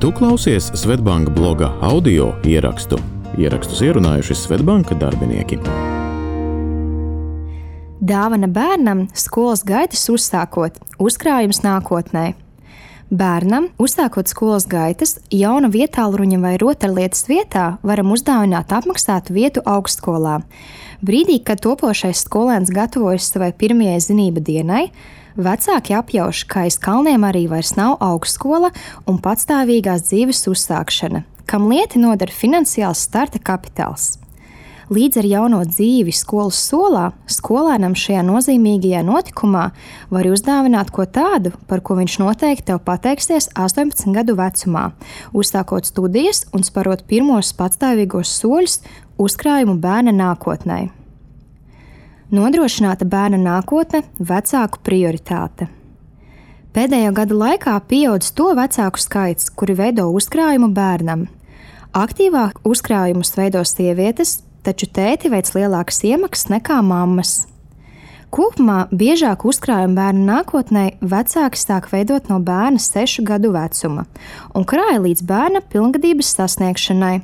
Tu klausies Svetbanka bloga audio ierakstu. Ierakstus ierunājuši Svetbanka darbinieki. Dāvana bērnam skolas gaitas uzsākot, uzkrājums nākotnē. Bērnam, uzsākot skolas gaitas, jauna vietāluņa vai rotaļlietas vietā varam uzdāvināt apmaksātu vietu augstskolā. Brīdī, kad topošais skolēns gatavojas savai pirmajai zinību dienai, vecāki apjauš, ka aiz kalniem arī vairs nav augstskola un patstāvīgās dzīves uzsākšana, kam lieti nodara finansiāls starta kapitāls. Līdz ar jauno dzīvi skolas solā, skolēnam šajā nozīmīgajā notikumā var uzdāvināt ko tādu, par ko viņš noteikti tev pateiksies 18 gadu vecumā, uzsākot studijas un sparot pirmos patstāvīgos soļus uzkrājumu bērna nākotnē. Nodrošināta bērna nākotne - vecāku prioritāte. Pēdējo gadu laikā pieaudzis to vecāku skaits, kuri veido uzkrājumu bērnam. Aktīvāk uzkrājumus veido sievietes, taču tēti veic lielākas iemaksas nekā mammas. Kopumā biežāk uzkrājumu bērnu nākotnē vecāki sāk veidot no bērna sešu gadu vecuma un krāja līdz bērna pilngadības sasniegšanai.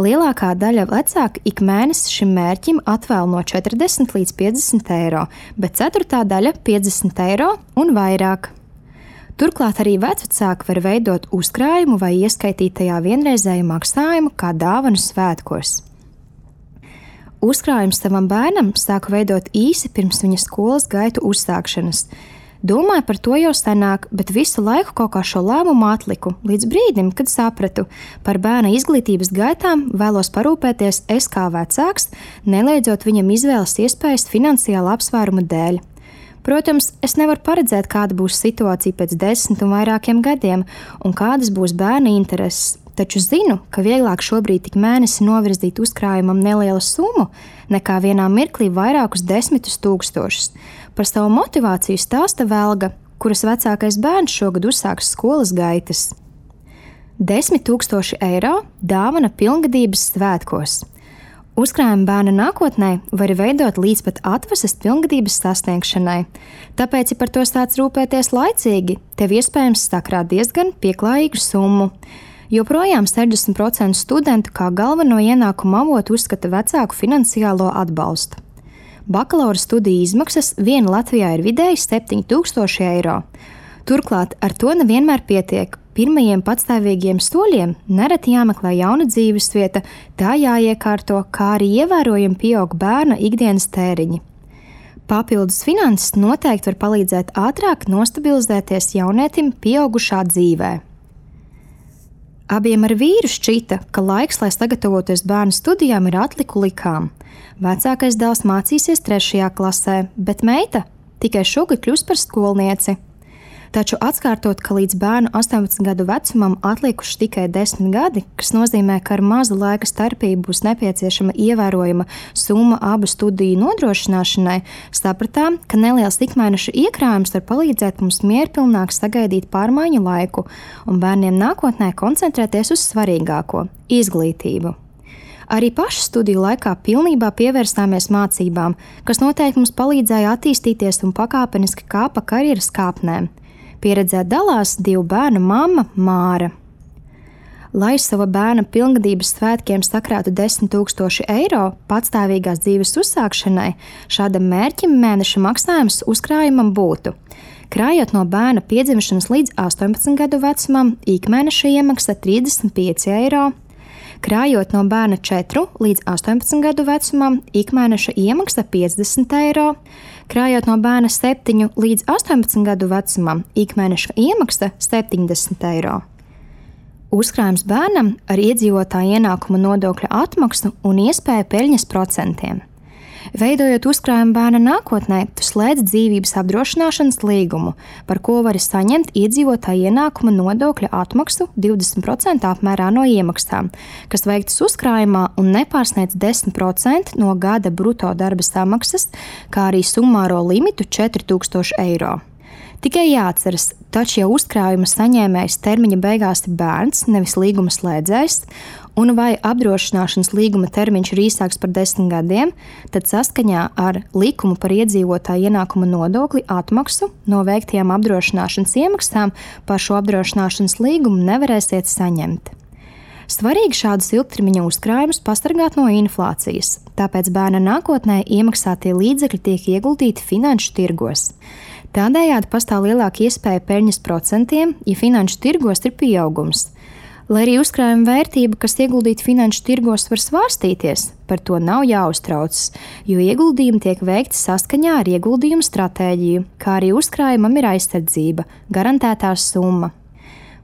Lielākā daļa vecāku ik mēnesi šim mērķim atvēl no 40 līdz 50 eiro, bet ceturtā daļa - 50 eiro un vairāk. Turklāt arī vecāki var veidot uzkrājumu vai ieskaitīt tajā vienreizēju maksājumu kā dāvanu svētkos. Uzkrājums savam bērnam sāku veidot īsi pirms viņa skolas gaitu uzsākšanas. Domāju par to jau senāk, bet visu laiku kaut kā šo lēmumu atliku, līdz brīdim, kad sapratu, par bērna izglītības gaitām vēlos parūpēties es kā vecāks, neliedzot viņam izvēles iespējas finansiāla apsvērumu dēļ. Protams, es nevaru paredzēt, kāda būs situācija pēc desmit un vairākiem gadiem, un kādas būs bērna intereses, taču zinu, ka vieglāk šobrīd tik mēnesi novirzīt uzkrājumam nelielu summu, nekā vienā mirklī vairākus desmitus tūkstošus. Par savu motivāciju stāsta Velga, kuras vecākais bērns šogad uzsāks skolas gaitas. 10 000 eiro dāvana pilngadības svētkos. Uzkrājumu bērna nākotnē var veidot līdz pat atvases pilngadības sasniegšanai. Tāpēc, ja par to sāc rūpēties laicīgi, tev iespējams sakrāt diezgan pieklājīgu summu. Joprojām 60% studentu kā galveno ienākumu avotu uzskata vecāku finansiālo atbalstu. Bakalaura studiju izmaksas viena Latvijā ir vidēji 7000 eiro. Turklāt ar to nevienmēr pietiek. Pirmajiem patstāvīgiem soļiem nereti jāmeklē jauna dzīvesvieta, tā jāiekārto, kā arī ievērojami pieaug bērna ikdienas tēriņi. Papildus finanses noteikti var palīdzēt ātrāk nostabilizēties jaunietim pieaugušā dzīvēm. Abiem ar vīru šķita, ka laiks, lai sagatavotos bērnu studijām, ir atliku likām. Vecākais dēls mācīsies trešajā klasē, bet meita tikai šogad kļūs par skolnieci. Taču atkārtot, ka līdz bērnu 18 gadu vecumam atlikuši tikai 10 gadi, kas nozīmē, ka ar mazu laika starpību būs nepieciešama ievērojama summa abu studiju nodrošināšanai, sapratām, ka neliels ikmēneša iekrājums var palīdzēt mums mierpilnāk sagaidīt pārmaiņu laiku un bērniem nākotnē koncentrēties uz svarīgāko - izglītību. Arī pašu studiju laikā pilnībā pievērsāmies mācībām, kas noteikti mums palīdzēja attīstīties un pakāpeniski kāpa karjeras kāpnēm. Pieredzē dalās divu bērnu mamma Māra. Lai sava bērna pilngadības svētkiem sakrātu 10 000 eiro patstāvīgās dzīves uzsākšanai, šādam mērķim mēneša maksājums uzkrājumam būtu. Krājot no bērna piedzimšanas līdz 18 gadu vecumam, ikmēneša iemaksa 35 eiro, krājot no bērna 4 līdz 18 gadu vecumam, ikmēneša iemaksa 50 eiro, Krājot no bērna 7 līdz 18 gadu vecumam, ikmēneša iemaksa 70 eiro. Uzkrājums bērnam ar iedzīvotāju ienākuma nodokļa atmaksu un iespēju peļņas procentiem. Veidojot uzkrājumu bērna nākotnē, tu slēdz dzīvības apdrošināšanas līgumu, par ko vari saņemt iedzīvotāja ienākuma nodokļa atmaksu 20% apmērā no iemaksām, kas veiktas uzkrājumā un nepārsniedz 10% no gada bruto darba samaksas, kā arī summāro limitu 4000 eiro. Tikai jāatceras, taču, ja uzkrājuma saņēmējs termiņa beigās ir bērns, nevis līguma slēdzējs, un vai apdrošināšanas līguma termiņš ir īsāks par desmit gadiem, tad saskaņā ar likumu par iedzīvotāju ienākuma nodokli atmaksu no veiktajām apdrošināšanas iemaksām par šo apdrošināšanas līgumu nevarēsiet saņemt. Svarīgi šādus ilgtermiņa uzkrājumus pasargāt no inflācijas, tāpēc bērna nākotnē iemaksātie līdzekļi tiek ieguldīti finanšu tirgos. Tādējādi pastāv lielāka iespēja peļņas procentiem, ja finanšu tirgos ir pieaugums. Lai arī uzkrājuma vērtība, kas ieguldīta finanšu tirgos, var svārstīties, par to nav jāuztraucas, jo ieguldījumi tiek veikti saskaņā ar ieguldījumu stratēģiju, kā arī uzkrājumam ir aizsardzība, garantētā summa.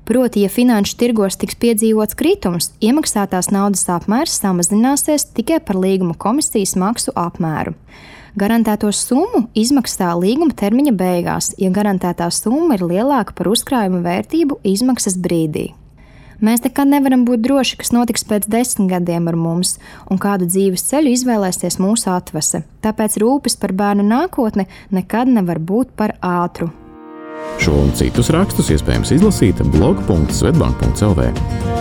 Proti, ja finanšu tirgos tiks piedzīvots kritums, iemaksātās naudas apmērs samazināsies tikai par līguma komisijas maksu apmēru. Garantēto summu izmaksā līguma termiņa beigās, ja garantētā summa ir lielāka par uzkrājuma vērtību izmaksas brīdī. Mēs nekad nevaram būt droši, kas notiks pēc desmit gadiem ar mums un kādu dzīves ceļu izvēlēsies mūsu atvase. Tāpēc rūpes par bērnu nākotni nekad nevar būt par ātru. Šo un citus rakstus iespējams izlasīt blog.svetbank.cl.